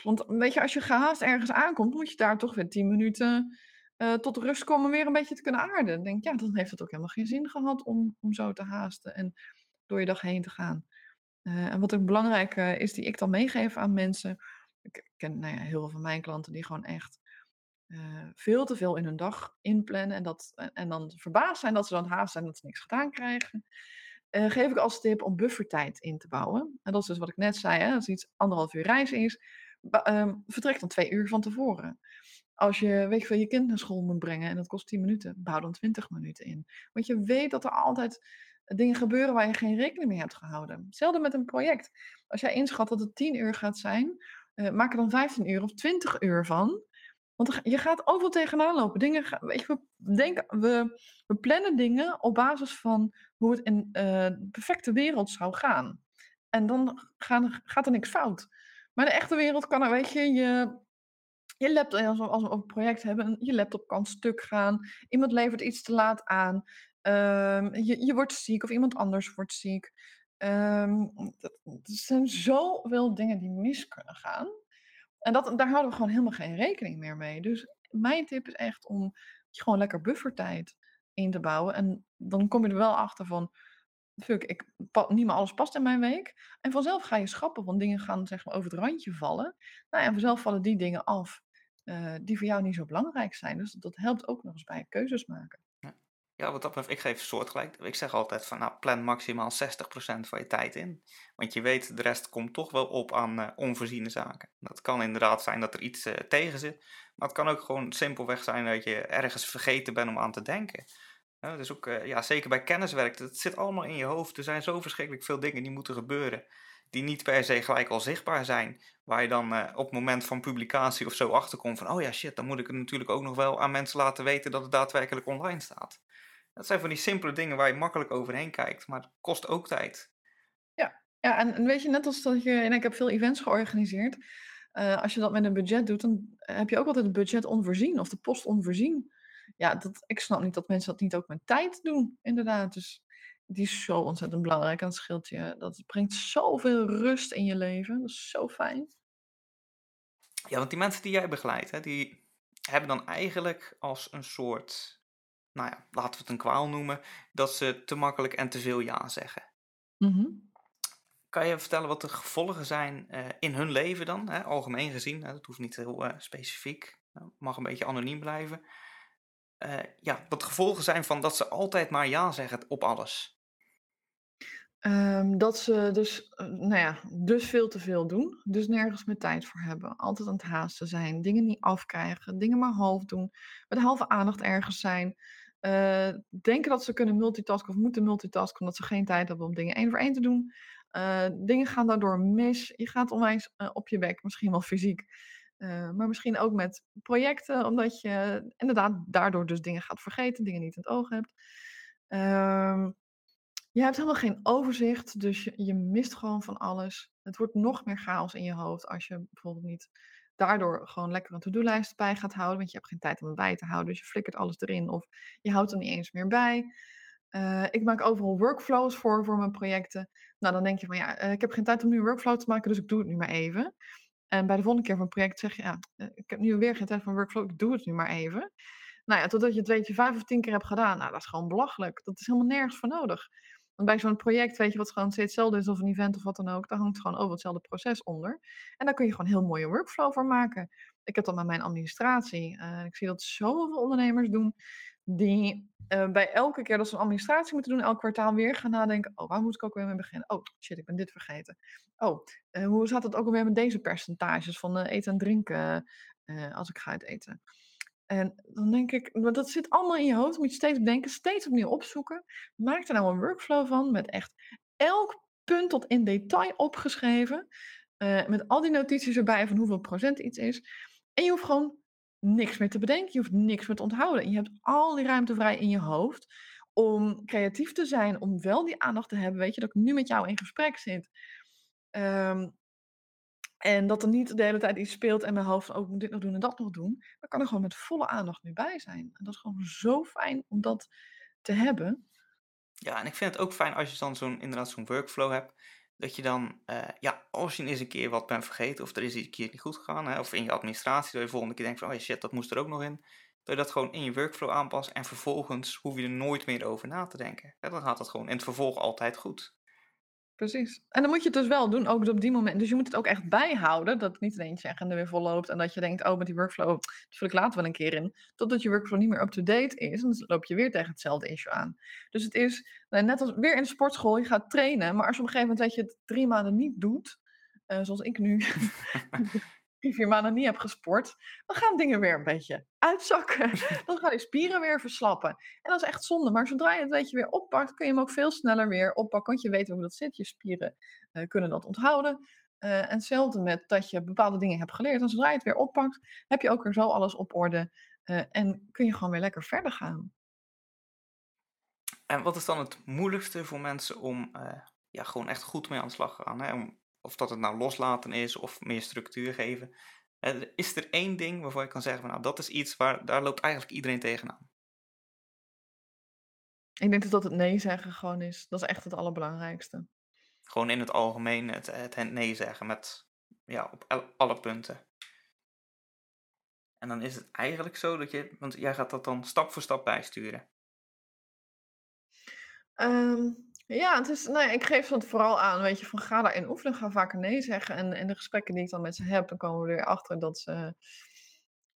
Speaker 3: want weet je, als je gehaast ergens aankomt, moet je daar toch weer tien minuten uh, tot rust komen weer een beetje te kunnen aarden. Denk ja, dan heeft het ook helemaal geen zin gehad om, om zo te haasten en door je dag heen te gaan. Uh, en wat ook belangrijk uh, is, die ik dan meegeef aan mensen. Ik ken nou ja, heel veel van mijn klanten die gewoon echt veel te veel in hun dag inplannen. En, dat, en dan verbaasd zijn dat ze dan haast zijn dat ze niks gedaan krijgen. Uh, geef ik als tip om buffertijd in te bouwen. En dat is dus wat ik net zei, hè, als iets anderhalf uur reis is, um, vertrek dan twee uur van tevoren. Als je, weet je veel, je kind naar school moet brengen en dat kost 10 minuten, bouw dan 20 minuten in. Want je weet dat er altijd dingen gebeuren waar je geen rekening mee hebt gehouden. Hetzelfde met een project. Als jij inschat dat het 10 uur gaat zijn, uh, maak er dan 15 uur of 20 uur van. Want je gaat overal tegenaan lopen. Dingen, weet je, we, denken, we, we plannen dingen op basis van hoe het in uh, de perfecte wereld zou gaan. En dan gaan, gaat er niks fout. Maar in de echte wereld kan er, weet je, je, je laptop, als we, als we een project hebben, je laptop kan stuk gaan. Iemand levert iets te laat aan. Um, je, je wordt ziek of iemand anders wordt ziek. Um, er zijn zoveel dingen die mis kunnen gaan. En dat, daar houden we gewoon helemaal geen rekening meer mee. Dus mijn tip is echt om gewoon lekker buffertijd in te bouwen. En dan kom je er wel achter van, fuck, ik, niet meer alles past in mijn week. En vanzelf ga je schappen, want dingen gaan zeg maar over het randje vallen. Nou, en vanzelf vallen die dingen af uh, die voor jou niet zo belangrijk zijn. Dus dat helpt ook nog eens bij keuzes maken.
Speaker 1: Ja, wat dat betreft, ik geef soortgelijk. Ik zeg altijd van, nou, plan maximaal 60% van je tijd in. Want je weet, de rest komt toch wel op aan uh, onvoorziene zaken. Dat kan inderdaad zijn dat er iets uh, tegen zit. Maar het kan ook gewoon simpelweg zijn dat je ergens vergeten bent om aan te denken. Dus ook, ja, zeker bij kenniswerk, het zit allemaal in je hoofd. Er zijn zo verschrikkelijk veel dingen die moeten gebeuren. Die niet per se gelijk al zichtbaar zijn. Waar je dan op het moment van publicatie of zo achterkomt van, oh ja, shit, dan moet ik het natuurlijk ook nog wel aan mensen laten weten dat het daadwerkelijk online staat. Dat zijn van die simpele dingen waar je makkelijk overheen kijkt, maar het kost ook tijd.
Speaker 3: Ja, ja en, weet je, net als dat je, en ik heb veel events georganiseerd, uh, als je dat met een budget doet, dan heb je ook altijd een budget onvoorzien of de post onvoorzien. Ja, dat, ik snap niet dat mensen dat niet ook met tijd doen, inderdaad. Dus die is zo ontzettend belangrijk en dat scheelt je. Dat brengt zoveel rust in je leven. Dat is zo fijn.
Speaker 1: Ja, want die mensen die jij begeleidt, hè, die hebben dan eigenlijk als een soort nou ja, laten we het een kwaal noemen, dat ze te makkelijk en te veel ja zeggen. Mm Kan je vertellen wat de gevolgen zijn uh, in hun leven dan, hè, algemeen gezien? Hè, dat hoeft niet heel uh, specifiek, mag een beetje anoniem blijven. eh, ja, wat gevolgen zijn van dat ze altijd maar ja zeggen op alles?
Speaker 3: Ehm, dat ze dus, eh, nou ja, dus veel te veel doen. Dus nergens meer tijd voor hebben. Altijd aan het haasten zijn. Dingen niet afkrijgen. Dingen maar half doen. Met halve aandacht ergens zijn. Uh, denken dat ze kunnen multitasken of moeten multitasken omdat ze geen tijd hebben om dingen één voor één te doen. Uh, dingen gaan daardoor mis. Je gaat onwijs uh, op je bek, misschien wel fysiek. maar misschien ook met projecten, omdat je inderdaad daardoor dus dingen gaat vergeten, dingen niet in het oog hebt. Ehm, je hebt helemaal geen overzicht, dus je mist gewoon van alles. Het wordt nog meer chaos in je hoofd als je bijvoorbeeld niet daardoor gewoon lekker een to-do-lijst bij gaat houden. Want je hebt geen tijd om het bij te houden. Dus je flikkert alles erin of je houdt er niet eens meer bij. Uh, ik maak overal workflows voor, voor mijn projecten. Nou, dan denk je van ja, uh, ik heb geen tijd om nu een workflow te maken, dus ik doe het nu maar even. En bij de volgende keer van een project zeg je, ja, uh, ik heb nu weer geen tijd voor een workflow, ik doe het nu maar even. Nou ja, totdat je het weet je vijf of tien keer hebt gedaan. Nou, dat is gewoon belachelijk. Dat is helemaal nergens voor nodig. Want bij zo'n project weet je wat gewoon steeds hetzelfde is, of een event of wat dan ook, daar hangt gewoon over hetzelfde proces onder. En daar kun je gewoon heel mooie workflow voor maken. Ik heb dat met mijn administratie. Uh, ik zie dat zoveel ondernemers doen, die uh, bij elke keer dat ze een administratie moeten doen, elk kwartaal weer gaan nadenken, oh, waar moet ik ook weer mee beginnen? Oh, shit, ik ben dit vergeten. Oh, uh, hoe zat het ook alweer met deze percentages van eten en drinken als ik ga uit eten? En dan denk ik, dat zit allemaal in je hoofd. Moet je steeds bedenken, steeds opnieuw opzoeken. Maak er nou een workflow van met echt elk punt tot in detail opgeschreven. Uh, met al die notities erbij van hoeveel procent iets is. En je hoeft gewoon niks meer te bedenken. Je hoeft niks meer te onthouden. En je hebt al die ruimte vrij in je hoofd om creatief te zijn. Om wel die aandacht te hebben. Weet je, dat ik nu met jou in gesprek zit. Um, en dat er niet de hele tijd iets speelt en mijn hoofd ook moet dit nog doen en dat nog doen. Dan kan er gewoon met volle aandacht nu bij zijn. En dat is gewoon zo fijn om dat te hebben.
Speaker 1: Ja, en ik vind het ook fijn als je dan zo'n inderdaad zo'n workflow hebt. Dat je dan, uh, ja, als je eens een keer wat bent vergeten of er is iets een keer niet goed gegaan. Hè, of in je administratie, dat je volgende keer denkt van, oh shit, dat moest er ook nog in. Dat je dat gewoon in je workflow aanpast en vervolgens hoef je er nooit meer over na te denken. Ja, dan gaat dat gewoon in het vervolg altijd goed.
Speaker 3: Precies. En dan moet je het dus wel doen, ook op die moment. Dus je moet het ook echt bijhouden, dat het niet ineens je agenda weer volloopt en dat je denkt, oh, met die workflow, dat vul ik later wel een keer in. Totdat je workflow niet meer up-to-date is, en dan loop je weer tegen hetzelfde issue aan. Dus het is nou, net als weer in de sportschool, je gaat trainen, maar als je op een gegeven moment weet je het drie maanden niet doet, uh, zoals ik nu, <laughs> <laughs> drie, vier maanden niet heb gesport, dan gaan dingen weer een beetje uitzakken. <laughs> dan gaan die spieren weer verslappen. En dat is echt zonde. Maar zodra je het weet je weer oppakt, kun je hem ook veel sneller weer oppakken. Want je weet hoe dat zit. Je spieren uh, kunnen dat onthouden. Uh, en hetzelfde met dat je bepaalde dingen hebt geleerd. En zodra je het weer oppakt, heb je ook weer zo alles op orde. Uh, en kun je gewoon weer lekker verder gaan.
Speaker 1: En wat is dan het moeilijkste voor mensen om ja, gewoon echt goed mee aan de slag te gaan? Hè? Om of dat het nou loslaten is of meer structuur geven. Uh, is er één ding waarvan je kan zeggen, van, nou dat is iets waar, daar loopt eigenlijk iedereen tegenaan?
Speaker 3: Ik denk dat dat het nee zeggen gewoon is. Dat is echt het allerbelangrijkste.
Speaker 1: Gewoon in het algemeen het, het nee zeggen met, ja, op alle punten. En dan is het eigenlijk zo dat je, want jij gaat dat dan stap voor stap bijsturen.
Speaker 3: Um, ja, het is, ja, ik geef het vooral aan, weet je, van ga daarin oefenen, ga vaker nee zeggen. En in de gesprekken die ik dan met ze heb, dan komen we er weer achter dat ze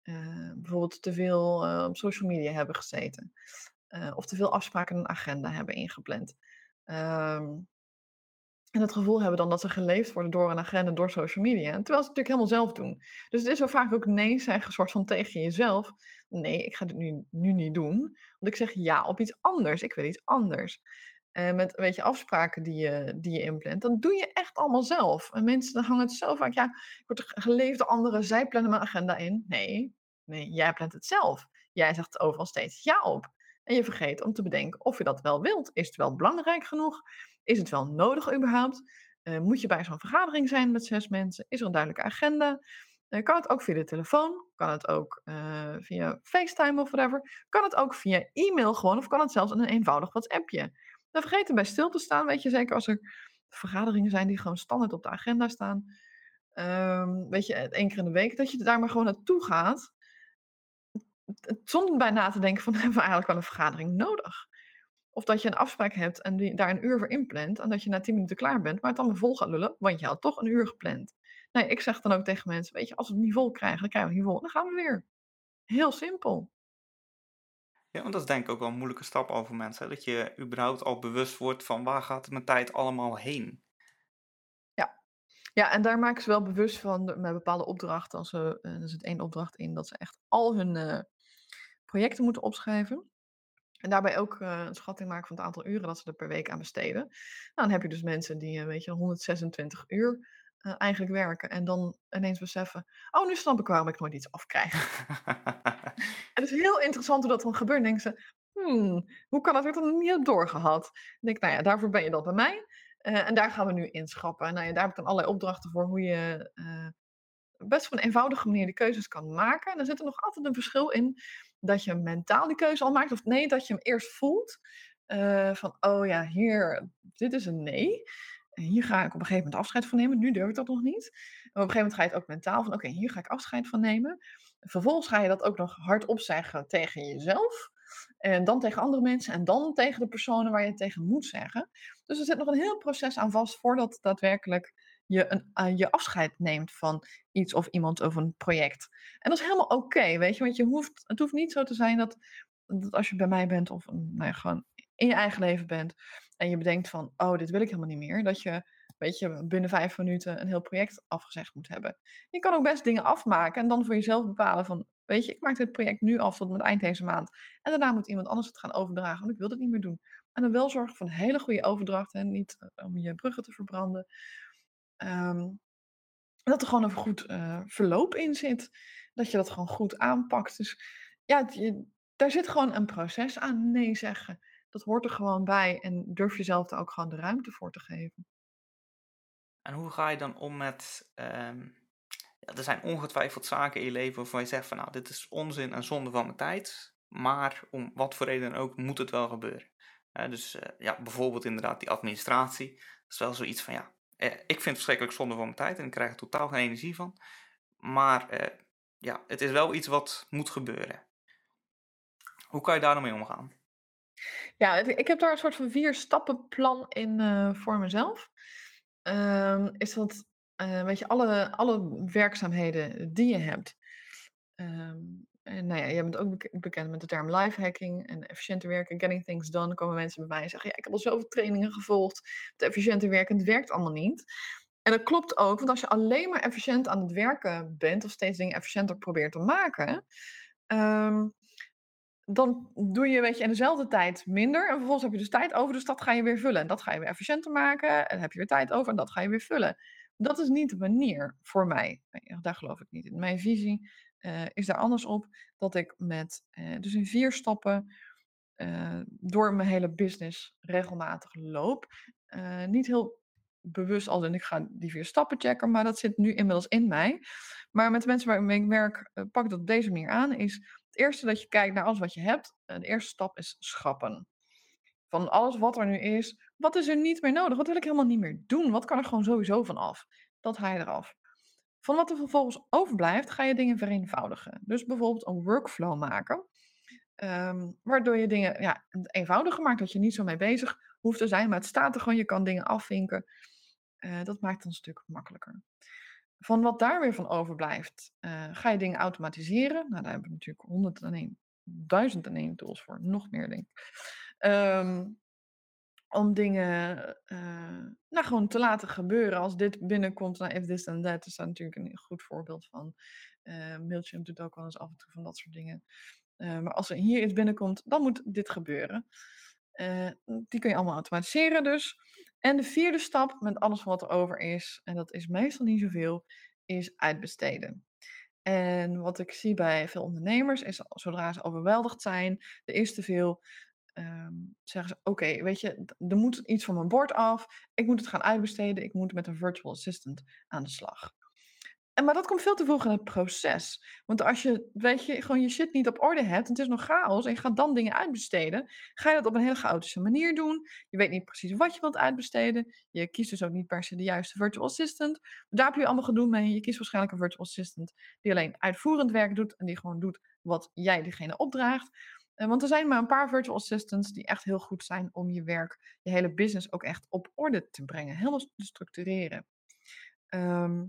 Speaker 3: uh, bijvoorbeeld te veel uh, op social media hebben gezeten. Uh, of te veel afspraken in een agenda hebben ingepland. Um, en het gevoel hebben dan dat ze geleefd worden door een agenda, door social media. Terwijl ze het natuurlijk helemaal zelf doen. Dus het is zo vaak ook nee zeggen, soort van tegen jezelf. Nee, ik ga dit nu, nu niet doen. Want ik zeg ja op iets anders. Ik wil iets anders. Uh, met weet je, afspraken die je, die je inplant, dan doe je echt allemaal zelf. En mensen dan hangen het zo vaak, ja, ik word geleefd door anderen, zij plannen mijn agenda in. Nee, nee, jij plant het zelf. Jij zegt overal steeds ja op. En je vergeet om te bedenken of je dat wel wilt. Is het wel belangrijk genoeg? Is het wel nodig überhaupt? Uh, moet je bij zo'n vergadering zijn met zes mensen? Is er een duidelijke agenda? Uh, kan het ook via de telefoon? Kan het ook via FaceTime of whatever? Kan het ook via e-mail gewoon? Of kan het zelfs in een eenvoudig WhatsAppje? Dan vergeet bij stil te staan, weet je, zeker als er vergaderingen zijn die gewoon standaard op de agenda staan. Um, weet je, één keer in de week, dat je daar maar gewoon naartoe gaat. Zonder bij na te denken van, <laughs> hebben we eigenlijk wel een vergadering nodig? Of dat je een afspraak hebt en die, daar een uur voor inplant. En dat je na tien minuten klaar bent, maar het dan weer vol gaat lullen, want je had toch een uur gepland. Nee, ik zeg dan ook tegen mensen, weet je, als we het niet vol krijgen, dan krijgen we het niet vol. Dan gaan we weer. Heel simpel.
Speaker 1: Ja, want dat is denk ik ook wel een moeilijke stap over mensen. hè, Dat je überhaupt al bewust wordt van waar gaat mijn tijd allemaal heen.
Speaker 3: Ja. Ja, en daar maken ze wel bewust van met bepaalde opdrachten. Als ze, eh, er zit één opdracht in dat ze echt al hun eh, projecten moeten opschrijven. En daarbij ook eh, een schatting maken van het aantal uren dat ze er per week aan besteden. Nou, dan heb je dus mensen die, eh, weet je, 126 uur eh, eigenlijk werken. En dan ineens beseffen, oh, nu snap ik waarom ik nooit iets afkrijg. En <laughs> het is heel interessant hoe dat dan gebeurt. Dan denken ze, hmm, hoe kan dat ik dat nog niet heb doorgehad? Dan denk ik, nou ja, daarvoor ben je dan bij mij. Eh, en daar gaan we nu inschappen. Nou ja, daar heb ik dan allerlei opdrachten voor hoe je eh, best op een eenvoudige manier de keuzes kan maken. En er zit er nog altijd een verschil in dat je mentaal die keuze al maakt. Of nee, dat je hem eerst voelt. van, oh ja, hier, dit is een nee. Hier ga ik op een gegeven moment afscheid van nemen. Nu durf ik dat nog niet. En op een gegeven moment ga je het ook mentaal van, oké, hier ga ik afscheid van nemen. Vervolgens ga je dat ook nog hardop zeggen tegen jezelf. En dan tegen andere mensen. En dan tegen de personen waar je het tegen moet zeggen. Dus er zit nog een heel proces aan vast voordat daadwerkelijk je, een, eh, je afscheid neemt van iets of iemand of een project. En dat is helemaal oké, weet je. Want je hoeft, het hoeft niet zo te zijn dat, dat als je bij mij bent of nou ja, gewoon in je eigen leven bent. En je bedenkt van, oh, dit wil ik helemaal niet meer. Dat je, weet je, binnen vijf minuten een heel project afgezegd moet hebben. Je kan ook best dingen afmaken en dan voor jezelf bepalen van, weet je, ik maak dit project nu af tot het eind deze maand. En daarna moet iemand anders het gaan overdragen, want ik wil het niet meer doen. En dan wel zorgen voor een hele goede overdracht en niet eh, om je bruggen te verbranden. Ehm, dat er gewoon een goed eh, verloop in zit. Dat je dat gewoon goed aanpakt. Dus ja, je- daar zit gewoon een proces aan nee zeggen. Dat hoort er gewoon bij. En durf jezelf er ook gewoon de ruimte voor te geven.
Speaker 1: En hoe ga je dan om met. ehm, er zijn ongetwijfeld zaken in je leven waarvan je zegt van nou, dit is onzin en zonde van mijn tijd. Maar om wat voor reden dan ook moet het wel gebeuren. Hè, dus eh, ja, bijvoorbeeld inderdaad die administratie. Dat is wel zoiets van ja, eh, ik vind het verschrikkelijk zonde van mijn tijd en ik krijg er totaal geen energie van. Maar eh, ja, het is wel iets wat moet gebeuren. Hoe kan je daar dan mee omgaan?
Speaker 3: Ja, ik heb daar een soort van vier stappen plan in eh, voor mezelf. Ehm, is dat, eh, weet je, alle, alle werkzaamheden die je hebt. Ehm, en nou ja, je bent ook bek- bekend met de term lifehacking en efficiënter werken, getting things done. Komen mensen bij mij en zeggen, ja, ik heb al zoveel trainingen gevolgd. Het efficiënter werken, het werkt allemaal niet. En dat klopt ook, want als je alleen maar efficiënt aan het werken bent, of steeds dingen efficiënter probeert te maken, ehm, dan doe je weet je, in dezelfde tijd minder. En vervolgens heb je dus tijd over, dus dat ga je weer vullen. En dat ga je weer efficiënter maken. En heb je weer tijd over en dat ga je weer vullen. Dat is niet de manier voor mij. Daar geloof ik niet in. Mijn visie eh, is daar anders op. Dat ik met, eh, dus in vier stappen, eh, door mijn hele business regelmatig loop. Niet heel bewust als in ik ga die vier stappen checken, maar dat zit nu inmiddels in mij. Maar met de mensen waarmee ik werk, pak dat op deze manier aan. Is eerste dat je kijkt naar alles wat je hebt. de eerste stap is schrappen. Van alles wat er nu is, wat is er niet meer nodig? Wat wil ik helemaal niet meer doen? Wat kan er gewoon sowieso van af? Dat haal je eraf. Van wat er vervolgens overblijft, ga je dingen vereenvoudigen. Dus bijvoorbeeld een workflow maken. ehm, waardoor je dingen ja, eenvoudiger maakt, dat je niet zo mee bezig hoeft te zijn. Maar het staat er gewoon, je kan dingen afvinken. Eh, dat maakt het een stuk makkelijker. Van wat daar weer van overblijft, eh, ga je dingen automatiseren. Nou, daar hebben we natuurlijk 101, 1001 tools voor, nog meer denk. Ehm, om dingen eh, nou, gewoon te laten gebeuren. Als dit binnenkomt, nou, if this and that, is natuurlijk een goed voorbeeld van. Eh Mailchimp doet ook wel eens af en toe van dat soort dingen. Maar als er hier iets binnenkomt, dan moet dit gebeuren. Die kun je allemaal automatiseren dus. En de vierde stap met alles wat er over is, en dat is meestal niet zoveel, is uitbesteden. En wat ik zie bij veel ondernemers is, zodra ze overweldigd zijn, er is te veel, ehm, zeggen ze, oké, weet je, er moet iets van mijn bord af, ik moet het gaan uitbesteden, ik moet met een virtual assistant aan de slag. En, maar dat komt veel te vroeg in het proces. Want als je, weet je, gewoon je shit niet op orde hebt, en het is nog chaos, en je gaat dan dingen uitbesteden, ga je dat op een hele chaotische manier doen. Je weet niet precies wat je wilt uitbesteden. Je kiest dus ook niet per se de juiste virtual assistant. Daar heb je allemaal gedoe mee. Je kiest waarschijnlijk een virtual assistant die alleen uitvoerend werk doet en die gewoon doet wat jij diegene opdraagt. Eh, Want er zijn maar een paar virtual assistants die echt heel goed zijn om je werk, je hele business ook echt op orde te brengen, helemaal te structureren. Ehm,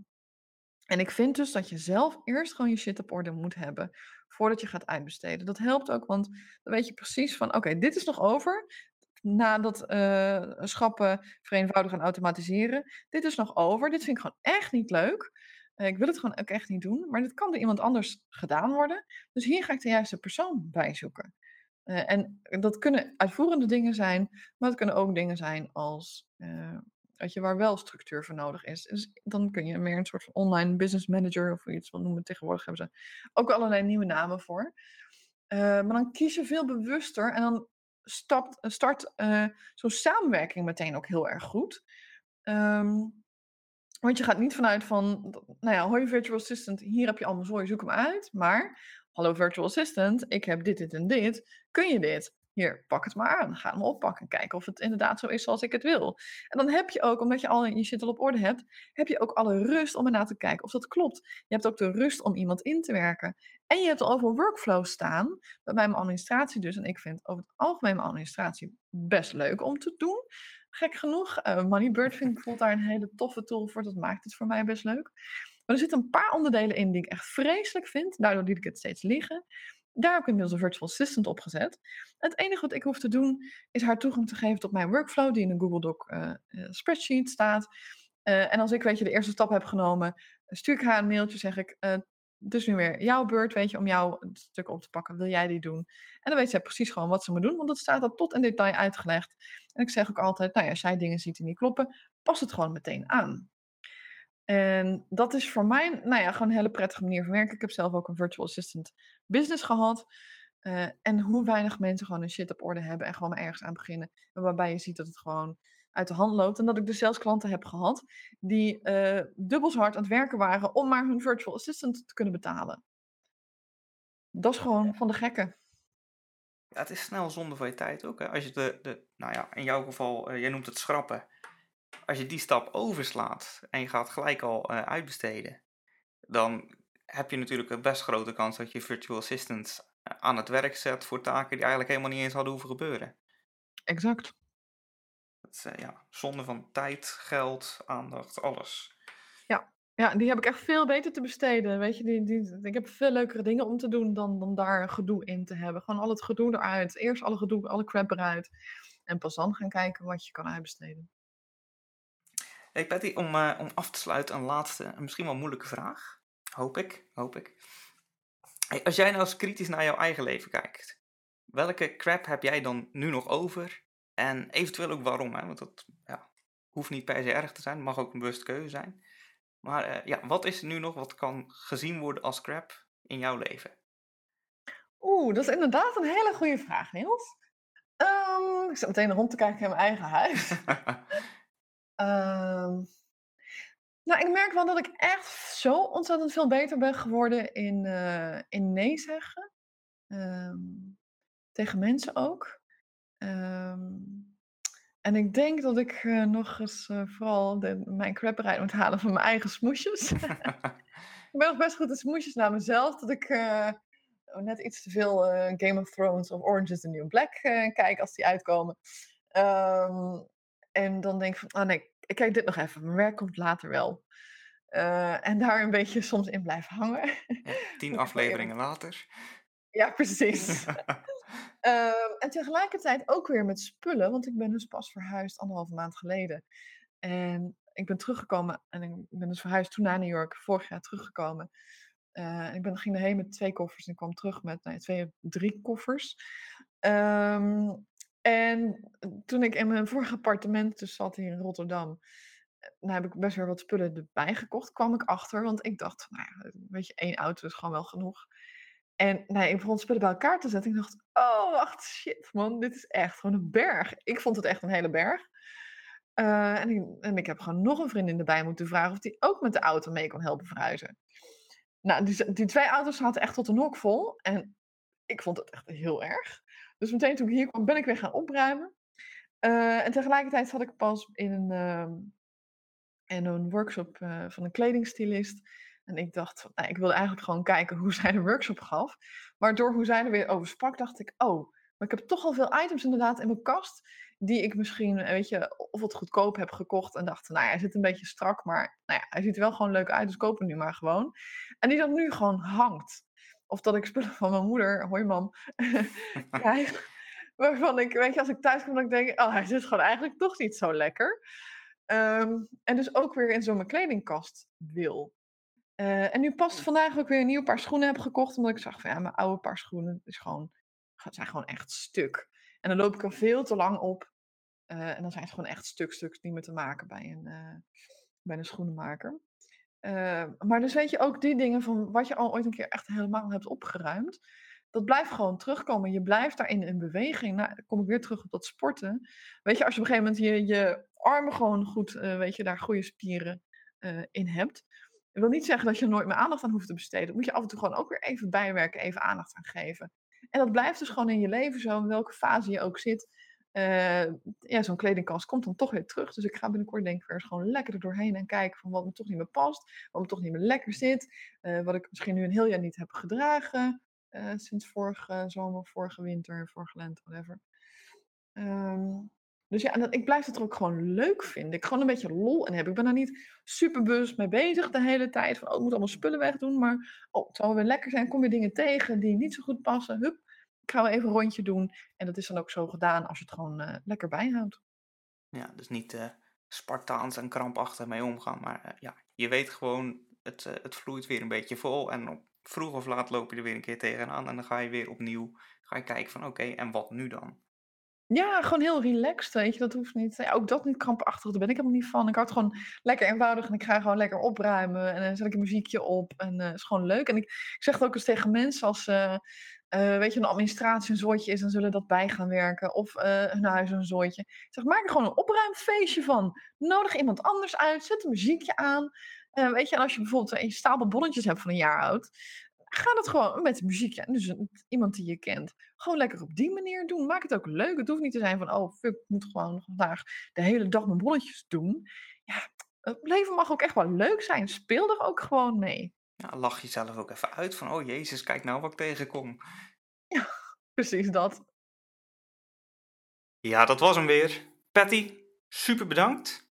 Speaker 3: En ik vind dus dat je zelf eerst gewoon je shit op orde moet hebben voordat je gaat uitbesteden. Dat helpt ook, want dan weet je precies van, oké, dit is nog over. Na dat eh, schappen, vereenvoudigen en automatiseren. Dit is nog over. Dit vind ik gewoon echt niet leuk. Eh, ik wil het gewoon ook echt niet doen. Maar dit kan door iemand anders gedaan worden. Dus hier ga ik de juiste persoon bij zoeken. Eh, en dat kunnen uitvoerende dingen zijn, maar het kunnen ook dingen zijn als Weet je, waar wel structuur voor nodig is. Dus dan kun je meer een soort online business manager of iets wat noemen. Tegenwoordig hebben ze ook allerlei nieuwe namen voor. Uh, maar dan kies je veel bewuster en dan stapt, start uh, zo'n samenwerking meteen ook heel erg goed. Um, want je gaat niet vanuit van, nou ja, hoi virtual assistant, hier heb je allemaal zooi, zoek hem uit. Maar, hallo virtual assistant, ik heb dit, dit en dit. Kun je dit? Hier, pak het maar aan. Ga hem oppakken. Kijken of het inderdaad zo is zoals ik het wil. En dan heb je ook, omdat je al je shit al op orde hebt, heb je ook alle rust om ernaar te kijken of dat klopt. Je hebt ook de rust om iemand in te werken. En je hebt al over workflows staan. Bij mijn administratie dus. En ik vind over het algemeen mijn administratie best leuk om te doen. Gek genoeg. Uh, Moneybird vind ik <laughs> bijvoorbeeld daar een hele toffe tool voor. Dat maakt het voor mij best leuk. Maar er zitten een paar onderdelen in die ik echt vreselijk vind. Daardoor liet ik het steeds liggen. Daar heb ik inmiddels een virtual assistant op gezet. Het enige wat ik hoef te doen is haar toegang te geven tot mijn workflow die in een Google Doc uh, spreadsheet staat. Uh, en als ik weet je de eerste stap heb genomen, stuur ik haar een mailtje, zeg ik, dus nu weer jouw beurt, weet je, om jou een stuk op te pakken. Wil jij die doen? En dan weet zij precies gewoon wat ze moet doen, want dat staat al tot in detail uitgelegd. En ik zeg ook altijd, nou ja, als jij dingen ziet die niet kloppen, pas het gewoon meteen aan. En dat is voor mij, nou ja, gewoon een hele prettige manier van werken. Ik heb zelf ook een virtual assistant business gehad. Uh, en hoe weinig mensen gewoon een shit op orde hebben en gewoon ergens aan beginnen. Waarbij je ziet dat het gewoon uit de hand loopt. En dat ik dus zelfs klanten heb gehad die uh, dubbel zo hard aan het werken waren om maar hun virtual assistant te kunnen betalen. Dat is gewoon van de gekken.
Speaker 1: Ja, het is snel zonde van je tijd ook. Hè? Als je de, de, nou ja, in jouw geval, uh, jij noemt het schrappen als je die stap overslaat en je gaat gelijk al uh, uitbesteden, dan heb je natuurlijk een best grote kans dat je virtual assistants eh, aan het werk zet voor taken die eigenlijk helemaal niet eens hadden hoeven gebeuren.
Speaker 3: Exact.
Speaker 1: Dat is uh, ja, zonde van tijd, geld, aandacht, alles.
Speaker 3: Ja. ja, die heb ik echt veel beter te besteden. Weet je, die, die, ik heb veel leukere dingen om te doen dan, dan daar gedoe in te hebben. Gewoon al het gedoe eruit. Eerst alle gedoe, alle crap eruit. En pas dan gaan kijken wat je kan uitbesteden.
Speaker 1: Hey Patty, om, uh, om af te sluiten een laatste en misschien wel moeilijke vraag. Hoop ik, hoop ik. Hey, als jij nou eens kritisch naar jouw eigen leven kijkt, welke crap heb jij dan nu nog over? En eventueel ook waarom, hè? want dat ja, hoeft niet per se erg te zijn, mag ook een bewuste keuze zijn. Maar uh, ja, wat is er nu nog wat kan gezien worden als crap in jouw leven?
Speaker 3: Oeh, dat is inderdaad een hele goede vraag, Niels. Um, ik zit meteen rond te kijken in mijn eigen huis. <laughs> Um, nou, ik merk wel dat ik echt zo ontzettend veel beter ben geworden in, uh, in nee zeggen. Um, tegen mensen ook. Um, en ik denk dat ik uh, nog eens uh, vooral de, mijn crap eruit moet halen van mijn eigen smoesjes. <laughs> ik ben nog best goed in smoesjes naar mezelf. Dat ik net iets te veel Game of Thrones of Orange is the New Black kijk als die uitkomen. En dan denk ik van, oh nee, ik kijk dit nog even. Mijn werk komt later wel. Uh, en daar een beetje soms in blijven hangen.
Speaker 1: Ja, tien <laughs> afleveringen later.
Speaker 3: Ja, precies. uh, <laughs> <laughs> en tegelijkertijd ook weer met spullen, want ik ben dus pas verhuisd anderhalve maand geleden. En ik ben teruggekomen en ik ben dus verhuisd toen naar New York, vorig jaar teruggekomen. Uh, ik ben, ging erheen met twee koffers en kwam terug met nou, twee, drie koffers. Um, en toen ik in mijn vorige appartement dus zat hier in Rotterdam, eh, heb ik best wel wat spullen erbij gekocht, kwam ik achter. Want ik dacht, nou ja, weet je, één auto is gewoon wel genoeg. En nou, ik begon spullen bij elkaar te zetten. Ik dacht, oh, wacht, shit man, dit is echt gewoon een berg. Ik vond het echt een hele berg. Uh, en, ik, en, ik, heb gewoon nog een vriendin erbij moeten vragen of die ook met de auto mee kon helpen verhuizen. Nou, die, die twee auto's zaten echt tot de nok vol. En ik vond het echt heel erg. Dus meteen toen ik hier kwam, ben ik weer gaan opruimen. Uh, en tegelijkertijd zat ik pas in een, uh, een workshop uh, van een kledingstylist. En ik dacht, nou, ik wilde eigenlijk gewoon kijken hoe zij de workshop gaf. Maar door hoe zij er weer over sprak, dacht ik, oh, maar ik heb toch al veel items inderdaad in mijn kast. die ik misschien, weet je, of wat goedkoop heb gekocht en dacht, nou ja, hij zit een beetje strak, maar nou ja, hij ziet er wel gewoon leuk uit, dus koop nu maar gewoon. En die dan nu gewoon hangt. Of dat ik spullen van mijn moeder, hoi mam, <laughs> <laughs> krijg. Waarvan ik, weet je, als ik thuis kom, dan denk ik, oh, hij zit gewoon eigenlijk toch niet zo lekker. Ehm, en dus ook weer in zo'n kledingkast wil. Eh, en nu past vandaag ook weer een nieuw paar schoenen heb gekocht. Omdat ik zag van ja, mijn oude paar schoenen is gewoon, zijn gewoon echt stuk. En dan loop ik er veel te lang op. Eh, en dan zijn ze gewoon echt stuk, stuk niet meer te maken bij een, uh, bij een schoenenmaker. Maar dus weet je ook die dingen van wat je al ooit een keer echt helemaal hebt opgeruimd. Dat blijft gewoon terugkomen. Je blijft daarin in beweging. Nou, dan kom ik weer terug op dat sporten. Weet je, als je op een gegeven moment je, je armen gewoon goed, weet je, daar goede spieren in hebt ik wil niet zeggen dat je er nooit meer aandacht aan hoeft te besteden. Dat moet je af en toe gewoon ook weer even bijwerken, even aandacht aan geven. En dat blijft dus gewoon in je leven zo, in welke fase je ook zit. Uh, ja, zo'n kledingkast komt dan toch weer terug. Dus ik ga binnenkort denk ik weer eens gewoon lekker er doorheen en kijken van wat me toch niet meer past. Wat me toch niet meer lekker zit. Uh, wat ik misschien nu een heel jaar niet heb gedragen. Uh, sinds vorige zomer, vorige winter, vorige lente, whatever. Um, dus ja, en ik blijf het er ook gewoon leuk vinden. Ik gewoon een beetje lol en heb. Ik ben daar niet super bewust mee bezig de hele tijd. Van, oh, ik moet allemaal spullen wegdoen. Maar, oh, het zal wel weer lekker zijn. Kom je dingen tegen die niet zo goed passen. Hup, ik ga wel even een rondje doen. En dat is dan ook zo gedaan als je het gewoon uh, lekker bijhoudt.
Speaker 1: Ja, dus niet uh, Spartaans en krampachtig mee omgaan. Maar uh, ja, je weet gewoon, het, het vloeit weer een beetje vol. En op, vroeg of laat loop je er weer een keer tegenaan. En dan ga je weer opnieuw ga je kijken van, oké, en wat nu dan?
Speaker 3: Ja, gewoon heel relaxed, weet je. Dat hoeft niet. Ja, ook dat niet krampachtig, daar ben ik helemaal niet van. Ik het gewoon lekker eenvoudig en ik ga gewoon lekker opruimen. En dan zet ik een muziekje op en uh, het is gewoon leuk. En ik, ik zeg het ook eens tegen mensen als, uh, uh, weet je, een administratie een zooitje is, dan zullen dat bij gaan werken. Of hun huis een zooitje. Zeg, maak er gewoon een opruimfeestje van. Nodig iemand anders uit, zet een muziekje aan. weet je, en als je bijvoorbeeld een stapel bonnetjes hebt van een jaar oud, ga dat gewoon met muziek. Dus iemand die je kent. Gewoon lekker op die manier doen. Maak het ook leuk. Het hoeft niet te zijn van, oh fuck, ik moet gewoon vandaag de hele dag mijn bolletjes doen. Ja, het leven mag ook echt wel leuk zijn. Speel er ook gewoon mee.
Speaker 1: Ja, lach jezelf ook even uit van, oh jezus, kijk nou wat ik tegenkom.
Speaker 3: Ja, <laughs> precies dat.
Speaker 1: Ja, dat was hem weer. Patty, super bedankt.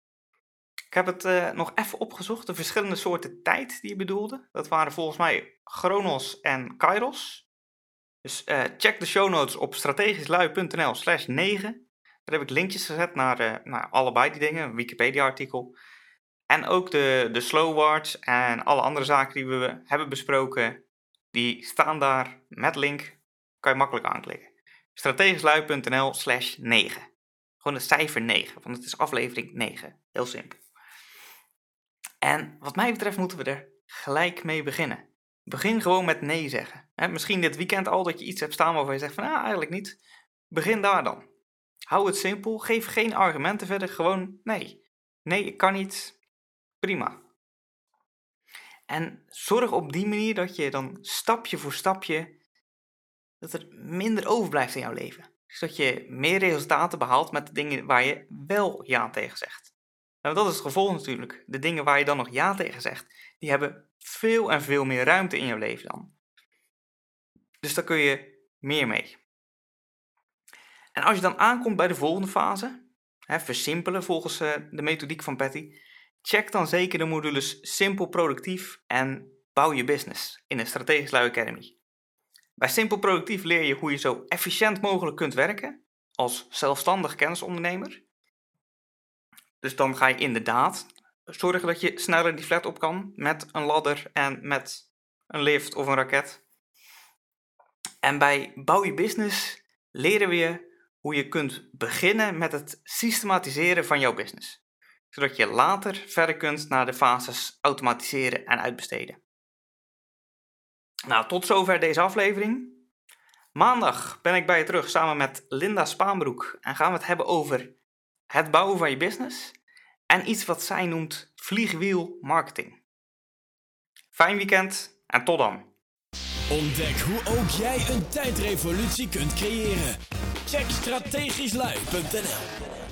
Speaker 1: Ik heb het uh, nog even opgezocht, de verschillende soorten tijd die je bedoelde. Dat waren volgens mij Chronos en Kairos. Dus uh, check de show notes op strategischlui.nl slash 9. Daar heb ik linkjes gezet naar, uh, naar allebei die dingen, een Wikipedia-artikel. En ook de, de slow words en alle andere zaken die we hebben besproken, die staan daar met link. Kan je makkelijk aanklikken. strategischlui.nl slash 9. Gewoon het cijfer 9, want het is aflevering 9. Heel simpel. En wat mij betreft moeten we er gelijk mee beginnen. Begin gewoon met nee zeggen. misschien dit weekend al dat je iets hebt staan waarvan je zegt van ah, eigenlijk niet. Begin daar dan. Hou het simpel, geef geen argumenten verder, gewoon nee. Nee, ik kan niet. Prima. En zorg op die manier dat je dan stapje voor stapje, dat er minder overblijft in jouw leven. Zodat je meer resultaten behaalt met de dingen waar je wel ja tegen zegt. Nou, dat is het gevolg natuurlijk. De dingen waar je dan nog ja tegen zegt, die hebben veel en veel meer ruimte in je leven dan. Dus daar kun je meer mee. En als je dan aankomt bij de volgende fase, hè, versimpelen volgens uh, de methodiek van Patty, check dan zeker de modules Simpel Productief en Bouw je Business in de Strategisch Lui Academy. Bij Simpel Productief leer je hoe je zo efficiënt mogelijk kunt werken als zelfstandig kennisondernemer dus dan ga je inderdaad zorgen dat je sneller die flat op kan met een ladder en met een lift of een raket. En bij Bouw je Business leren we je hoe je kunt beginnen met het systematiseren van jouw business. Zodat je later verder kunt naar de fases automatiseren en uitbesteden. Nou, tot zover deze aflevering. Maandag ben ik bij je terug samen met Linda Spaanbroek en gaan we het hebben over het bouwen van je business en iets wat zij noemt vliegwiel marketing. Fijn weekend en tot dan.
Speaker 2: Ontdek hoe ook jij een tijdrevolutie kunt creëren. Check strategischlui.nl